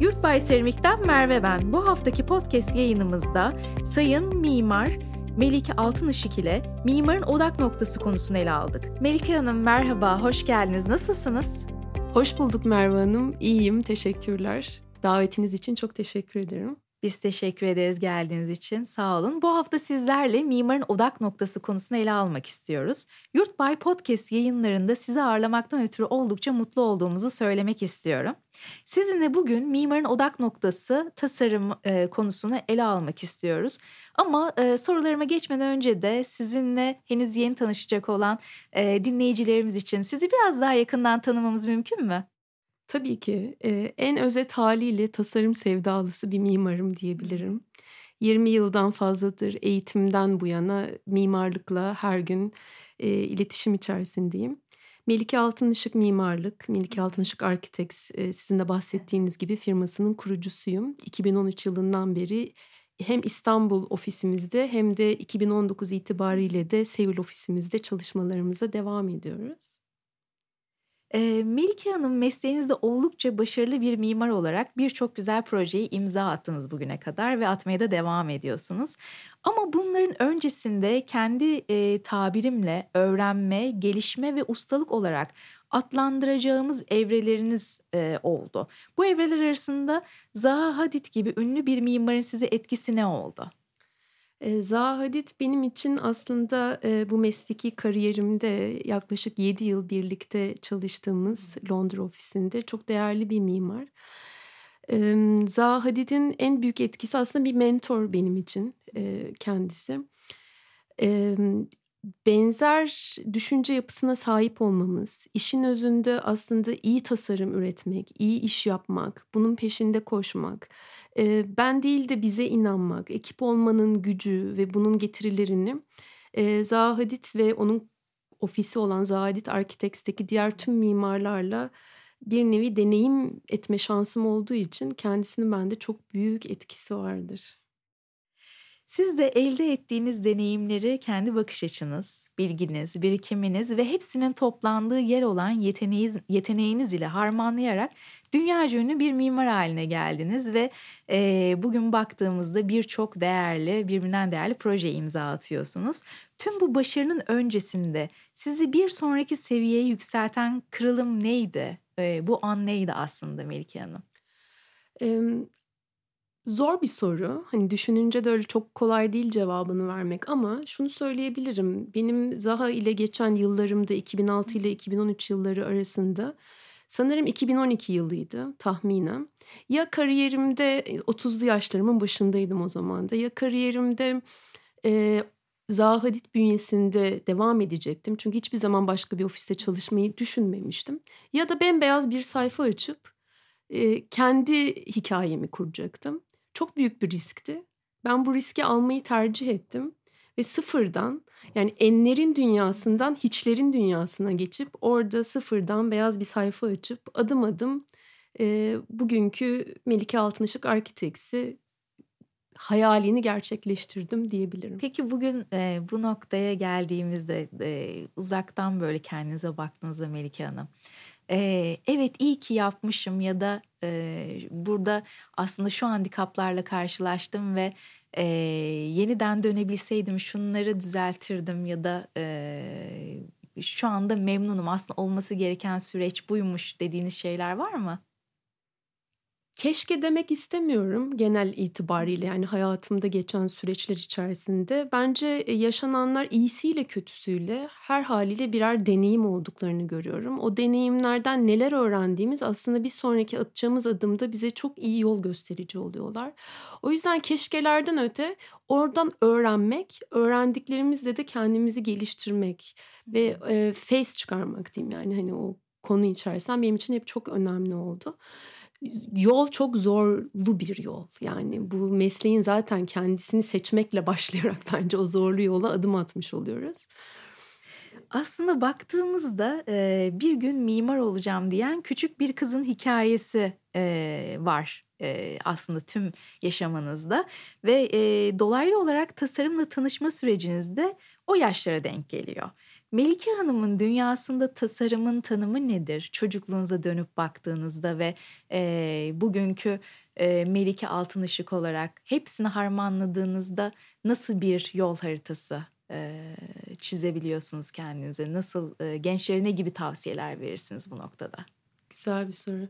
Yurtbay Seramik'ten Merve ben. Bu haftaki podcast yayınımızda Sayın Mimar Melike Altınışık ile mimarın odak noktası konusunu ele aldık. Melike Hanım merhaba, hoş geldiniz. Nasılsınız? Hoş bulduk Merve Hanım. İyiyim, teşekkürler. Davetiniz için çok teşekkür ederim. Biz teşekkür ederiz geldiğiniz için. Sağ olun. Bu hafta sizlerle mimarın odak noktası konusunu ele almak istiyoruz. Yurtbay Podcast yayınlarında sizi ağırlamaktan ötürü oldukça mutlu olduğumuzu söylemek istiyorum. Sizinle bugün mimarın odak noktası tasarım e, konusunu ele almak istiyoruz. Ama e, sorularıma geçmeden önce de sizinle henüz yeni tanışacak olan e, dinleyicilerimiz için sizi biraz daha yakından tanımamız mümkün mü? Tabii ki en özet haliyle tasarım sevdalısı bir mimarım diyebilirim. 20 yıldan fazladır eğitimden bu yana mimarlıkla her gün e, iletişim içerisindeyim. Melike Altınışık Mimarlık, Melike Altınışık Architects e, sizin de bahsettiğiniz gibi firmasının kurucusuyum. 2013 yılından beri hem İstanbul ofisimizde hem de 2019 itibariyle de Seul ofisimizde çalışmalarımıza devam ediyoruz. Eee, Melike Hanım mesleğinizde oldukça başarılı bir mimar olarak birçok güzel projeyi imza attınız bugüne kadar ve atmaya da devam ediyorsunuz. Ama bunların öncesinde kendi, eee, tabirimle öğrenme, gelişme ve ustalık olarak adlandıracağımız evreleriniz, eee, oldu. Bu evreler arasında Zaha Hadid gibi ünlü bir mimarın size etkisi ne oldu? Eee, Zaha Hadid benim için aslında, eee, bu mesleki kariyerimde yaklaşık 7 yıl birlikte çalıştığımız Londra ofisinde çok değerli bir mimar. Emm, Zaha Hadid'in en büyük etkisi aslında bir mentor benim için, eee, kendisi. Benzer düşünce yapısına sahip olmamız, işin özünde aslında iyi tasarım üretmek, iyi iş yapmak, bunun peşinde koşmak, ben değil de bize inanmak, ekip olmanın gücü ve bunun getirilerini, eee, Zaha Hadid ve onun ofisi olan Zaha Hadid Architects'teki diğer tüm mimarlarla bir nevi deneyim etme şansım olduğu için kendisinin bende çok büyük etkisi vardır. Siz de elde ettiğiniz deneyimleri kendi bakış açınız, bilginiz, birikiminiz ve hepsinin toplandığı yer olan yeteneğiniz, yeteneğiniz ile harmanlayarak dünyaca ünlü bir mimar haline geldiniz ve e, bugün baktığımızda birçok değerli, birbirinden değerli proje imza atıyorsunuz. Tüm bu başarının öncesinde sizi bir sonraki seviyeye yükselten kırılım neydi? E, bu an neydi aslında Melike Hanım? Zor bir soru. Hani, düşününce de öyle çok kolay değil cevabını vermek ama şunu söyleyebilirim. Benim Zaha ile geçen yıllarımda 2006 ile 2013 yılları arasında sanırım 2012 yılıydı tahminen. Ya kariyerimde, eee, 30'lu yaşlarımın başındaydım o zaman da. Ya kariyerimde, eee, Zaha Hadid bünyesinde devam edecektim. Çünkü hiçbir zaman başka bir ofiste çalışmayı düşünmemiştim. Ya da bembeyaz bir sayfa açıp, eee, kendi hikâyemi kuracaktım. Çok büyük bir riskti. Ben bu riski almayı tercih ettim ve sıfırdan, yani enlerin dünyasından hiçlerin dünyasına geçip orada sıfırdan beyaz bir sayfa açıp adım adım, eee, bugünkü Melike Altınışık Architects'i hayalini gerçekleştirdim diyebilirim. Peki bugün, eee, bu noktaya geldiğimizde, eee, uzaktan böyle kendinize baktığınızda Melike Hanım, eee, evet iyi ki yapmışım ya da, eee, burada aslında şu handikaplarla karşılaştım ve, eee, yeniden dönebilseydim şunları düzeltirdim ya da, eee, şu anda memnunum aslında olması gereken süreç buymuş dediğiniz şeyler var mı? Keşke demek istemiyorum genel itibariyle, yani, hayatımda geçen süreçler içerisinde. Bence, eee, yaşananlar iyisiyle kötüsüyle her hâliyle birer deneyim olduklarını görüyorum. O deneyimlerden neler öğrendiğimiz aslında bir sonraki atacağımız adımda bize çok iyi yol gösterici oluyorlar. O yüzden keşkelerden öte oradan öğrenmek, öğrendiklerimizle de kendimizi geliştirmek ve, eee, feyz çıkarmak diyeyim, yani, hani, o konu içerisinden benim için hep çok önemli oldu. Yol çok zorlu bir yol. Yani bu mesleğin zaten kendisini seçmekle başlayarak bence o zorlu yola adım atmış oluyoruz. Aslında baktığımızda, eee, bir gün mimar olacağım diyen küçük bir kızın hikâyesi, eee, var, eee, aslında tüm yaşamınızda ve, eee, dolaylı olarak tasarımla tanışma süreciniz de o yaşlara denk geliyor. Melike Hanım'ın dünyasında tasarımın tanımı nedir? Çocukluğunuza dönüp baktığınızda ve e, bugünkü e, Melike Altın Işık olarak hepsini harmanladığınızda nasıl bir yol haritası e, çizebiliyorsunuz kendinize? Nasıl e, gençlere gibi tavsiyeler verirsiniz bu noktada? Güzel bir soru.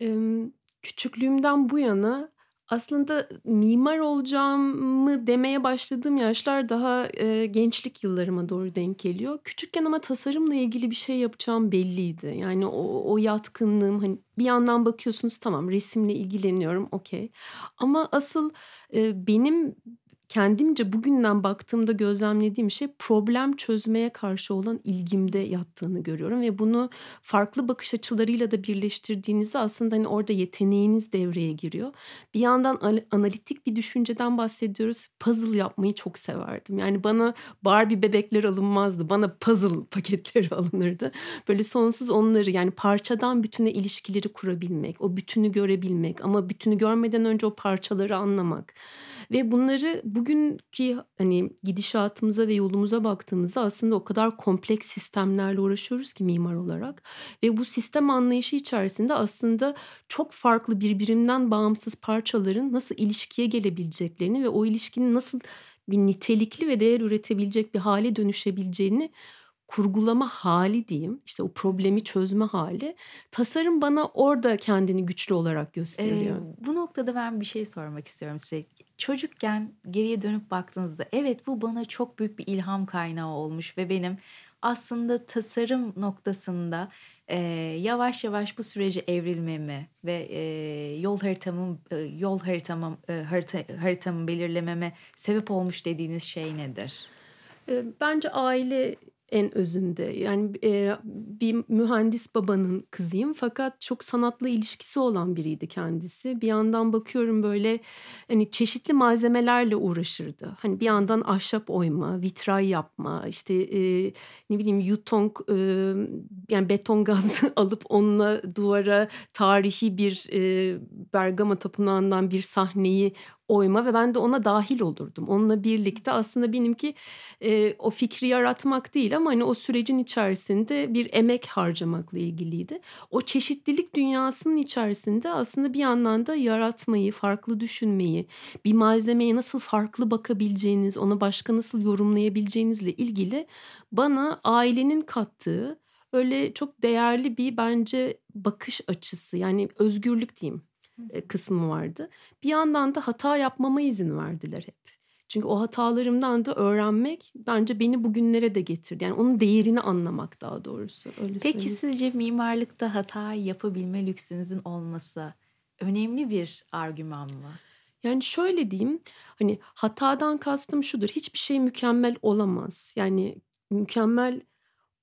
Emm, küçüklüğümden bu yana aslında mimar olacağımı demeye başladığım yaşlar daha, eee, gençlik yıllarıma doğru denk geliyor. Küçükken ama tasarımla ilgili bir şey yapacağım belliydi. Yani o o yatkınlığım, hani, bir yandan bakıyorsunuz tamam resimle ilgileniyorum, okay. Ama asıl, eee, benim kendimce bugünden baktığımda gözlemlediğim şey problem çözmeye karşı olan ilgimde yattığını görüyorum ve bunu farklı bakış açılarıyla da birleştirdiğinizde aslında hani orada yeteneğiniz devreye giriyor. Bir yandan analitik bir düşünceden bahsediyoruz. Puzzle yapmayı çok severdim. Yani bana Barbie bebekler alınmazdı. Bana puzzle paketleri alınırdı. Böyle sonsuz onları yani parçadan bütüne ilişkileri kurabilmek, o bütünü görebilmek ama bütünü görmeden önce o parçaları anlamak ve bunları bugünkü hani gidişatımıza ve yolumuza baktığımızda aslında o kadar kompleks sistemlerle uğraşıyoruz ki mimar olarak ve bu sistem anlayışı içerisinde aslında çok farklı birbirinden bağımsız parçaların nasıl ilişkiye gelebileceklerini ve o ilişkinin nasıl bir nitelikli ve değer üretebilecek bir hale dönüşebileceğini kurgulama hali diyeyim, işte o problemi çözme hali, tasarım bana orada kendini güçlü olarak gösteriyor. Eee, bu noktada ben bir şey sormak istiyorum size. Çocukken geriye dönüp baktığınızda evet bu bana çok büyük bir ilham kaynağı olmuş ve benim aslında tasarım noktasında eee, yavaş yavaş bu süreci evrilmemi ve eee, yol haritamın eee, yol haritamın eee, harita, haritamı belirlememe sebep olmuş dediğiniz şey nedir? Bence aile en özünde. Yani, eee, bir mühendis babanın kızıyım fakat çok sanatla ilişkisi olan biriydi kendisi. Bir yandan bakıyorum, böyle, hani, çeşitli malzemelerle uğraşırdı. Hani, bir yandan ahşap oyma, vitray yapma, işte, eee, ne bileyim, yutong, ımm, yani, beton gaz alıp onunla duvara tarihi bir, eee, Bergama tapınağından bir sahneyi oyma ve ben de ona dahil olurdum. Onunla birlikte aslında benimki e, o fikri yaratmak değil ama hani o sürecin içerisinde bir emek harcamakla ilgiliydi. O çeşitlilik dünyasının içerisinde aslında bir yandan da yaratmayı, farklı düşünmeyi, bir malzemeye nasıl farklı bakabileceğiniz, onu başka nasıl yorumlayabileceğinizle ilgili bana ailenin kattığı öyle çok değerli bir bence bakış açısı yani özgürlük diyeyim kısmı vardı. Bir yandan da hata yapmama izin verdiler hep. Çünkü o hatalarımdan da öğrenmek bence beni bugünlere de getirdi. Yani onun değerini anlamak daha doğrusu. Öyle Peki söyleyeyim. sizce mimarlıkta hata yapabilme lüksünüzün olması önemli bir argüman mı? Yani şöyle diyeyim, hani hatadan kastım şudur. Hiçbir şey mükemmel olamaz. Yani mükemmel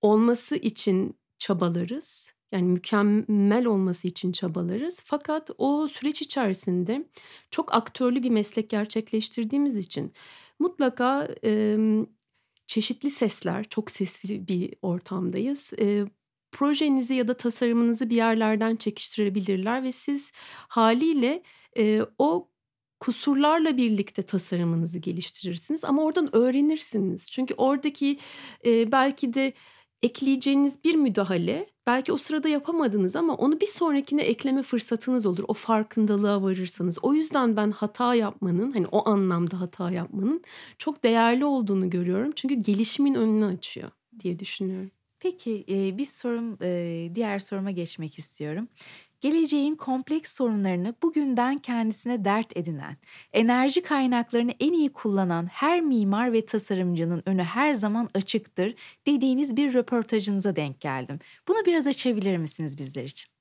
olması için çabalarız yani mükemmel olması için çabalarız. Fakat o süreç içerisinde çok aktörlü bir meslek gerçekleştirdiğimiz için mutlaka e, çeşitli sesler, çok sesli bir ortamdayız. E, projenizi ya da tasarımınızı bir yerlerden çekiştirebilirler ve siz haliyle e, o kusurlarla birlikte tasarımınızı geliştirirsiniz ama oradan öğrenirsiniz. Çünkü oradaki e, belki de ekleyeceğiniz bir müdahale belki o sırada yapamadınız ama onu bir sonrakine ekleme fırsatınız olur. O farkındalığa varırsanız. O yüzden ben hata yapmanın hani o anlamda hata yapmanın çok değerli olduğunu görüyorum. Çünkü gelişimin önünü açıyor diye düşünüyorum. Peki bir sorum diğer soruma geçmek istiyorum geleceğin kompleks sorunlarını bugünden kendisine dert edinen, enerji kaynaklarını en iyi kullanan her mimar ve tasarımcının önü her zaman açıktır dediğiniz bir röportajınıza denk geldim. Bunu biraz açabilir misiniz bizler için?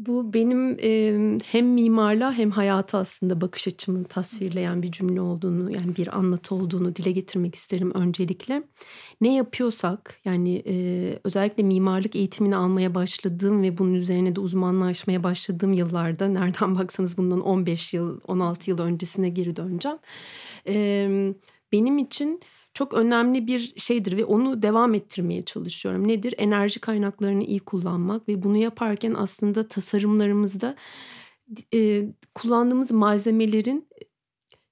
Bu benim eee, hem mimarlığa hem hayata aslında bakış açımı tasvirleyen bir cümle olduğunu, yani bir anlatı olduğunu dile getirmek isterim öncelikle. Ne yapıyorsak, yani, eee, özellikle mimarlık eğitimini almaya başladığım ve bunun üzerine de uzmanlaşmaya başladığım yıllarda, nereden baksanız bundan 15 yıl, 16 yıl öncesine geri döneceğim. Emm, benim için çok önemli bir şeydir ve onu devam ettirmeye çalışıyorum. Nedir? Enerji kaynaklarını iyi kullanmak ve bunu yaparken aslında tasarımlarımızda e, kullandığımız malzemelerin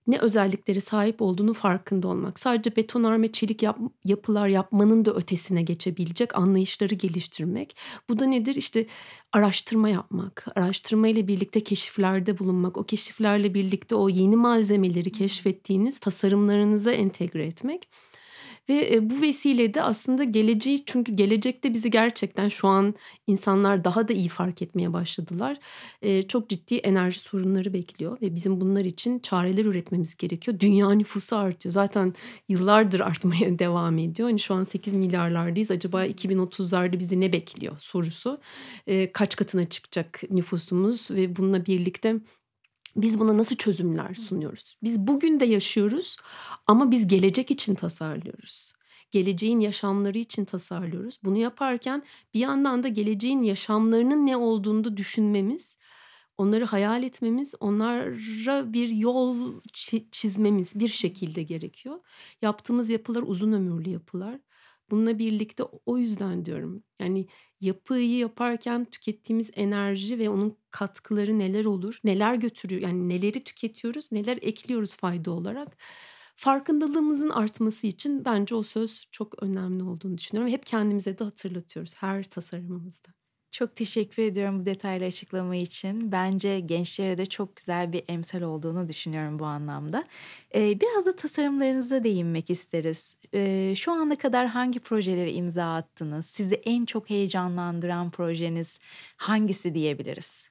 ne özellikleri sahip olduğunu farkında olmak. Sadece betonarme çelik yap, yapılar yapmanın da ötesine geçebilecek anlayışları geliştirmek. Bu da nedir? İşte araştırma yapmak, araştırma ile birlikte keşiflerde bulunmak, o keşiflerle birlikte o yeni malzemeleri keşfettiğiniz tasarımlarınıza entegre etmek. Ve bu vesilede aslında geleceği çünkü gelecekte bizi gerçekten şu an insanlar daha da iyi fark etmeye başladılar. Çok ciddi enerji sorunları bekliyor ve bizim bunlar için çareler üretmemiz gerekiyor. Dünya nüfusu artıyor. Zaten yıllardır artmaya devam ediyor. Hani şu an 8 milyarlardayız. Acaba 2030'larda bizi ne bekliyor sorusu. Kaç katına çıkacak nüfusumuz ve bununla birlikte biz buna nasıl çözümler sunuyoruz? Biz bugün de yaşıyoruz ama biz gelecek için tasarlıyoruz. Geleceğin yaşamları için tasarlıyoruz. Bunu yaparken bir yandan da geleceğin yaşamlarının ne olduğunu düşünmemiz, onları hayal etmemiz, onlara bir yol çizmemiz bir şekilde gerekiyor. Yaptığımız yapılar uzun ömürlü yapılar. Bununla birlikte o yüzden diyorum. Yani yapıyı yaparken tükettiğimiz enerji ve onun katkıları neler olur? Neler götürüyor? Yani neleri tüketiyoruz, neler ekliyoruz fayda olarak? Farkındalığımızın artması için bence o söz çok önemli olduğunu düşünüyorum. Hep kendimize de hatırlatıyoruz her tasarımımızda. Çok teşekkür ediyorum bu detaylı açıklama için. Bence gençlere de çok güzel bir emsal olduğunu düşünüyorum bu anlamda. Ee, biraz da tasarımlarınıza değinmek isteriz. Ee, şu ana kadar hangi projeleri imza attınız? Sizi en çok heyecanlandıran projeniz hangisi diyebiliriz?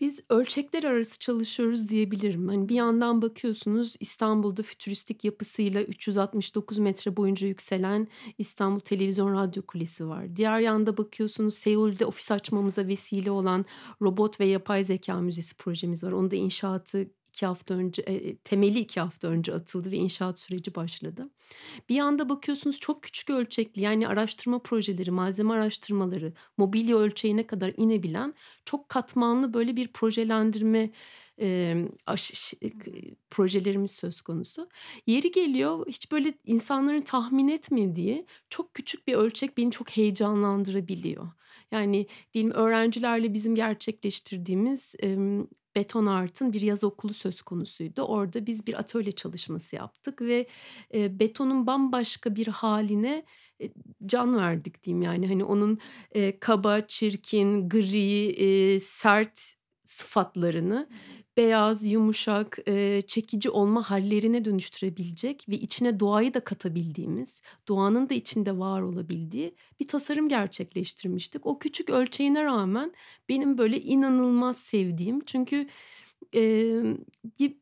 Biz ölçekler arası çalışıyoruz diyebilirim. Hani bir yandan bakıyorsunuz İstanbul'da fütüristik yapısıyla 369 metre boyunca yükselen İstanbul Televizyon Radyo Kulesi var. Diğer yanda bakıyorsunuz Seul'de ofis açmamıza vesile olan Robot ve Yapay Zeka Müzesi projemiz var. Onun da inşaatı iki hafta önce e, temeli iki hafta önce atıldı ve inşaat süreci başladı. Bir yanda bakıyorsunuz çok küçük ölçekli yani araştırma projeleri, malzeme araştırmaları, mobilya ölçeğine kadar inebilen çok katmanlı böyle bir projelendirme e, aş, projelerimiz söz konusu. Yeri geliyor hiç böyle insanların tahmin etmediği çok küçük bir ölçek beni çok heyecanlandırabiliyor. Yani diyelim öğrencilerle bizim gerçekleştirdiğimiz e, Beton Art'ın bir yaz okulu söz konusuydu. Orada biz bir atölye çalışması yaptık ve e, betonun bambaşka bir haline e, can verdik diyeyim yani hani onun e, kaba, çirkin, gri, e, sert sıfatlarını beyaz, yumuşak, e, çekici olma hallerine dönüştürebilecek ve içine doğayı da katabildiğimiz, doğanın da içinde var olabildiği bir tasarım gerçekleştirmiştik. O küçük ölçeğine rağmen benim böyle inanılmaz sevdiğim çünkü e, bir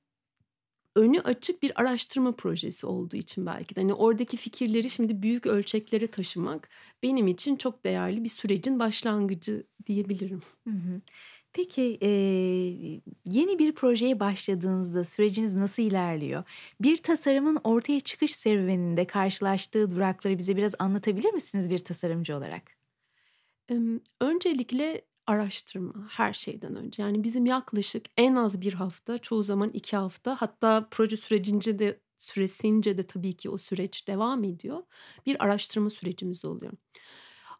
önü açık bir araştırma projesi olduğu için belki de. Hani oradaki fikirleri şimdi büyük ölçeklere taşımak benim için çok değerli bir sürecin başlangıcı diyebilirim. Hı hı. Peki, eee, yeni bir projeye başladığınızda süreciniz nasıl ilerliyor? Bir tasarımın ortaya çıkış serüveninde karşılaştığı durakları bize biraz anlatabilir misiniz bir tasarımcı olarak? Öncelikle araştırma her şeyden önce. Yani bizim yaklaşık en az bir hafta, çoğu zaman iki hafta hatta proje sürecince de süresince de tabii ki o süreç devam ediyor. Bir araştırma sürecimiz oluyor.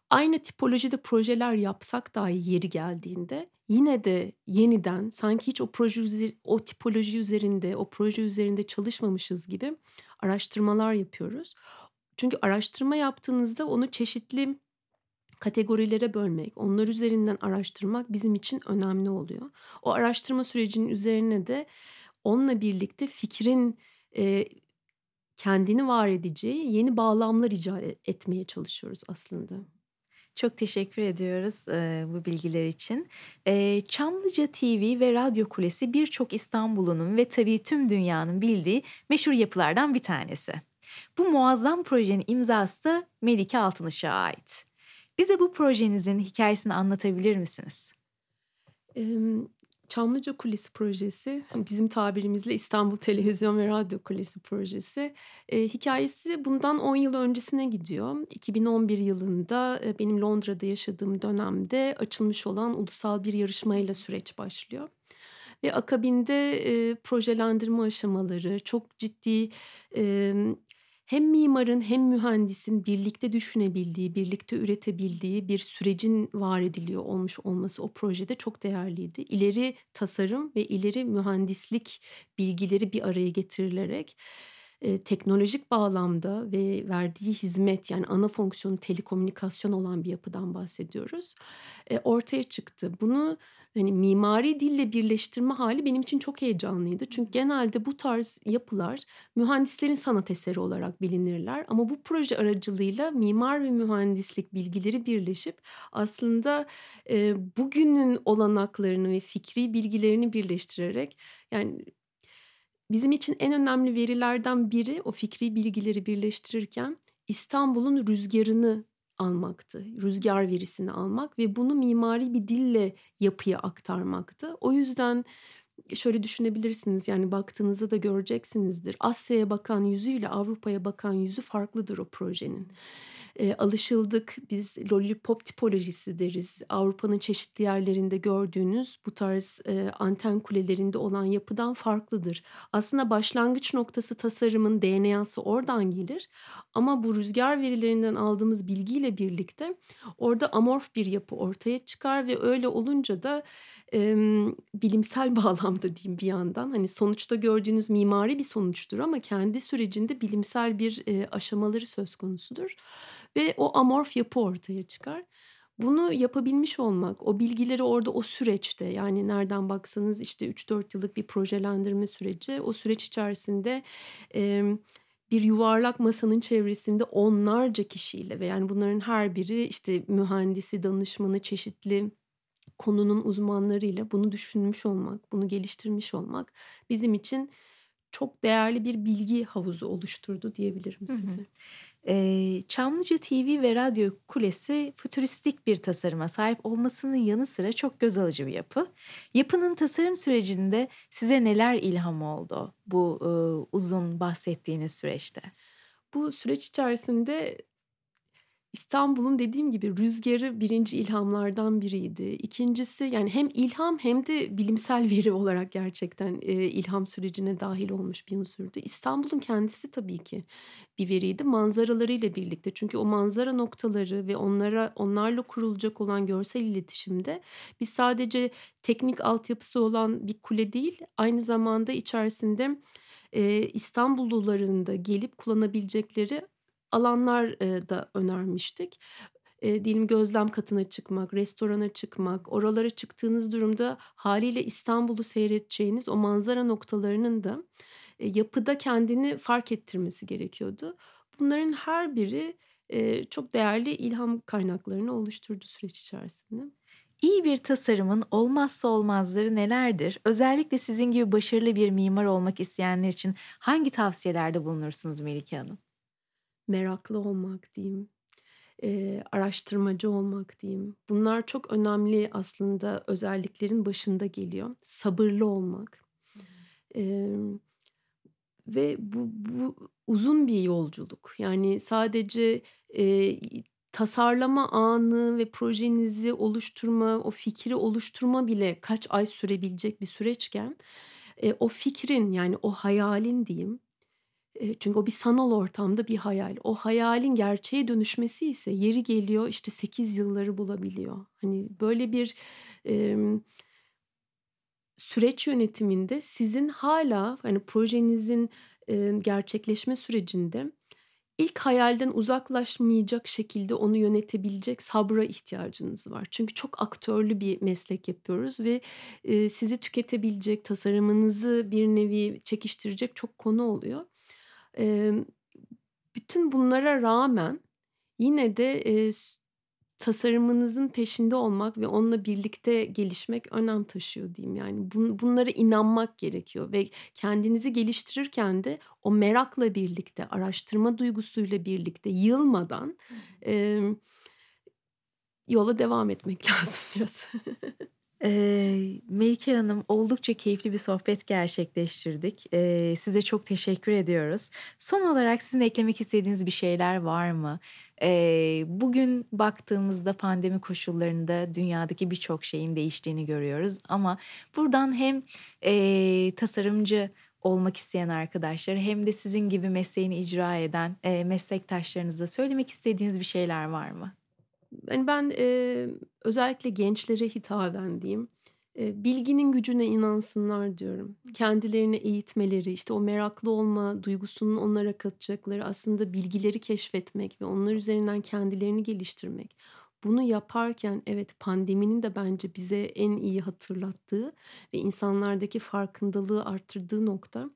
Aynı tipolojide projeler yapsak dahi yeri geldiğinde yine de yeniden sanki hiç o proje o tipoloji üzerinde, o proje üzerinde çalışmamışız gibi araştırmalar yapıyoruz. Çünkü araştırma yaptığınızda onu çeşitli kategorilere bölmek, onlar üzerinden araştırmak bizim için önemli oluyor. O araştırma sürecinin üzerine de onunla birlikte fikrin e, kendini var edeceği yeni bağlamlar icat etmeye çalışıyoruz aslında. Çok teşekkür ediyoruz e, bu bilgiler için. E, Çamlıca TV ve Radyo Kulesi birçok İstanbul'un ve tabii tüm dünyanın bildiği meşhur yapılardan bir tanesi. Bu muazzam projenin imzası da Melike Altınış'a ait. Bize bu projenizin hikayesini anlatabilir misiniz? Çamlıca Kulesi projesi bizim tabirimizle İstanbul Televizyon ve Radyo Kulesi projesi. E, hikayesi bundan 10 yıl öncesine gidiyor. 2011 yılında e, benim Londra'da yaşadığım dönemde açılmış olan ulusal bir yarışmayla süreç başlıyor. Ve akabinde e, projelendirme aşamaları çok ciddi... E, hem mimarın hem mühendisin birlikte düşünebildiği, birlikte üretebildiği bir sürecin var ediliyor olmuş olması o projede çok değerliydi. İleri tasarım ve ileri mühendislik bilgileri bir araya getirilerek e, teknolojik bağlamda ve verdiği hizmet yani ana fonksiyonu telekomünikasyon olan bir yapıdan bahsediyoruz. E, ortaya çıktı. Bunu hani mimari dille birleştirme hali benim için çok heyecanlıydı. Çünkü genelde bu tarz yapılar mühendislerin sanat eseri olarak bilinirler. Ama bu proje aracılığıyla mimar ve mühendislik bilgileri birleşip aslında e, bugünün olanaklarını ve fikri bilgilerini birleştirerek yani bizim için en önemli verilerden biri o fikri bilgileri birleştirirken İstanbul'un rüzgarını almaktı. Rüzgar verisini almak ve bunu mimari bir dille yapıya aktarmaktı. O yüzden şöyle düşünebilirsiniz yani baktığınızda da göreceksinizdir. Asya'ya bakan yüzüyle Avrupa'ya bakan yüzü farklıdır o projenin e, alışıldık. Biz lollipop tipolojisi deriz. Avrupa'nın çeşitli yerlerinde gördüğünüz bu tarz e, anten kulelerinde olan yapıdan farklıdır. Aslında başlangıç noktası tasarımın DNA'sı oradan gelir. Ama bu rüzgar verilerinden aldığımız bilgiyle birlikte orada amorf bir yapı ortaya çıkar ve öyle olunca da e, bilimsel bağlamda diyeyim bir yandan hani sonuçta gördüğünüz mimari bir sonuçtur ama kendi sürecinde bilimsel bir e, aşamaları söz konusudur ve o amorf yapı ortaya çıkar. Bunu yapabilmiş olmak, o bilgileri orada o süreçte yani nereden baksanız işte 3-4 yıllık bir projelendirme süreci o süreç içerisinde e, bir yuvarlak masanın çevresinde onlarca kişiyle ve yani bunların her biri işte mühendisi, danışmanı, çeşitli konunun uzmanlarıyla bunu düşünmüş olmak, bunu geliştirmiş olmak bizim için çok değerli bir bilgi havuzu oluşturdu diyebilirim size. Hı hı. Eee, Çamlıca TV ve Radyo Kulesi fütüristik bir tasarıma sahip olmasının yanı sıra çok göz alıcı bir yapı. Yapının tasarım sürecinde size neler ilham oldu bu, ııı, uzun bahsettiğiniz süreçte? Bu süreç içerisinde İstanbul'un dediğim gibi rüzgarı birinci ilhamlardan biriydi. İkincisi yani hem ilham hem de bilimsel veri olarak gerçekten e, ilham sürecine dahil olmuş bir unsurdu. İstanbul'un kendisi tabii ki bir veriydi manzaralarıyla birlikte. Çünkü o manzara noktaları ve onlara onlarla kurulacak olan görsel iletişimde biz sadece teknik altyapısı olan bir kule değil aynı zamanda içerisinde e, İstanbulluların da gelip kullanabilecekleri alanlar da önermiştik. E, diyelim gözlem katına çıkmak, restorana çıkmak, oralara çıktığınız durumda haliyle İstanbul'u seyredeceğiniz o manzara noktalarının da e, yapıda kendini fark ettirmesi gerekiyordu. Bunların her biri e, çok değerli ilham kaynaklarını oluşturdu süreç içerisinde. İyi bir tasarımın olmazsa olmazları nelerdir? Özellikle sizin gibi başarılı bir mimar olmak isteyenler için hangi tavsiyelerde bulunursunuz Melike Hanım? Meraklı olmak diyeyim, eee, araştırmacı olmak diyeyim. Bunlar çok önemli aslında özelliklerin başında geliyor. Sabırlı olmak. Emm, ve bu bu uzun bir yolculuk. Yani sadece, eee, tasarlama anı ve projenizi oluşturma, o fikri oluşturma bile kaç ay sürebilecek bir süreçken, eee, o fikrin yani o hayalin diyeyim çünkü o bir sanal ortamda bir hayal. O hayalin gerçeğe dönüşmesi ise yeri geliyor işte 8 yılları bulabiliyor. Hani böyle bir emm süreç yönetiminde sizin hala hani projenizin, eee, gerçekleşme sürecinde ilk hayalden uzaklaşmayacak şekilde onu yönetebilecek sabra ihtiyacınız var. Çünkü çok aktörlü bir meslek yapıyoruz ve, eee, sizi tüketebilecek, tasarımınızı bir nevi çekiştirecek çok konu oluyor. Emm, bütün bunlara rağmen yine de, eee, tasarımınızın peşinde olmak ve onunla birlikte gelişmek önem taşıyor diyeyim. Yani bun bunlara inanmak gerekiyor ve kendinizi geliştirirken de o merakla birlikte, araştırma duygusuyla birlikte yılmadan, emm, yola devam etmek lazım biraz. Melike Hanım, oldukça keyifli bir sohbet gerçekleştirdik. Size çok teşekkür ediyoruz. Son olarak sizin eklemek istediğiniz bir şeyler var mı? Bugün baktığımızda pandemi koşullarında dünyadaki birçok şeyin değiştiğini görüyoruz ama buradan hem, tasarımcı olmak isteyen arkadaşlar hem de sizin gibi mesleğini icra eden e, meslektaşlarınıza söylemek istediğiniz bir şeyler var mı? Yani ben e, özellikle gençlere hitaben diyeyim. E, bilginin gücüne inansınlar diyorum. Kendilerini eğitmeleri, işte o meraklı olma duygusunun onlara katacakları aslında bilgileri keşfetmek ve onlar üzerinden kendilerini geliştirmek. Bunu yaparken evet pandeminin de bence bize en iyi hatırlattığı ve insanlardaki farkındalığı arttırdığı nokta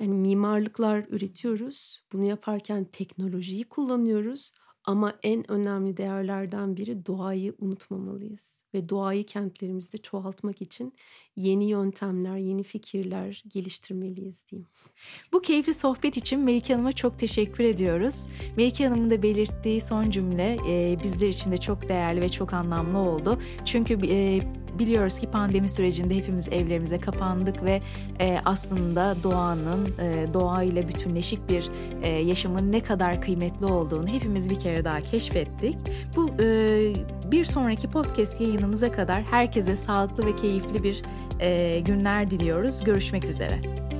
yani mimarlıklar üretiyoruz. Bunu yaparken teknolojiyi kullanıyoruz ama en önemli değerlerden biri doğayı unutmamalıyız ve doğayı kentlerimizde çoğaltmak için yeni yöntemler, yeni fikirler geliştirmeliyiz diyeyim. Bu keyifli sohbet için Melike Hanım'a çok teşekkür ediyoruz. Melike Hanım'ın da belirttiği son cümle e, bizler için de çok değerli ve çok anlamlı oldu. Çünkü e, biliyoruz ki pandemi sürecinde hepimiz evlerimize kapandık ve e, aslında doğanın e, doğa ile bütünleşik bir e, yaşamın ne kadar kıymetli olduğunu hepimiz bir kere daha keşfettik. Bu e, bir sonraki podcast yayınımıza kadar herkese sağlıklı ve keyifli bir e, günler diliyoruz. Görüşmek üzere.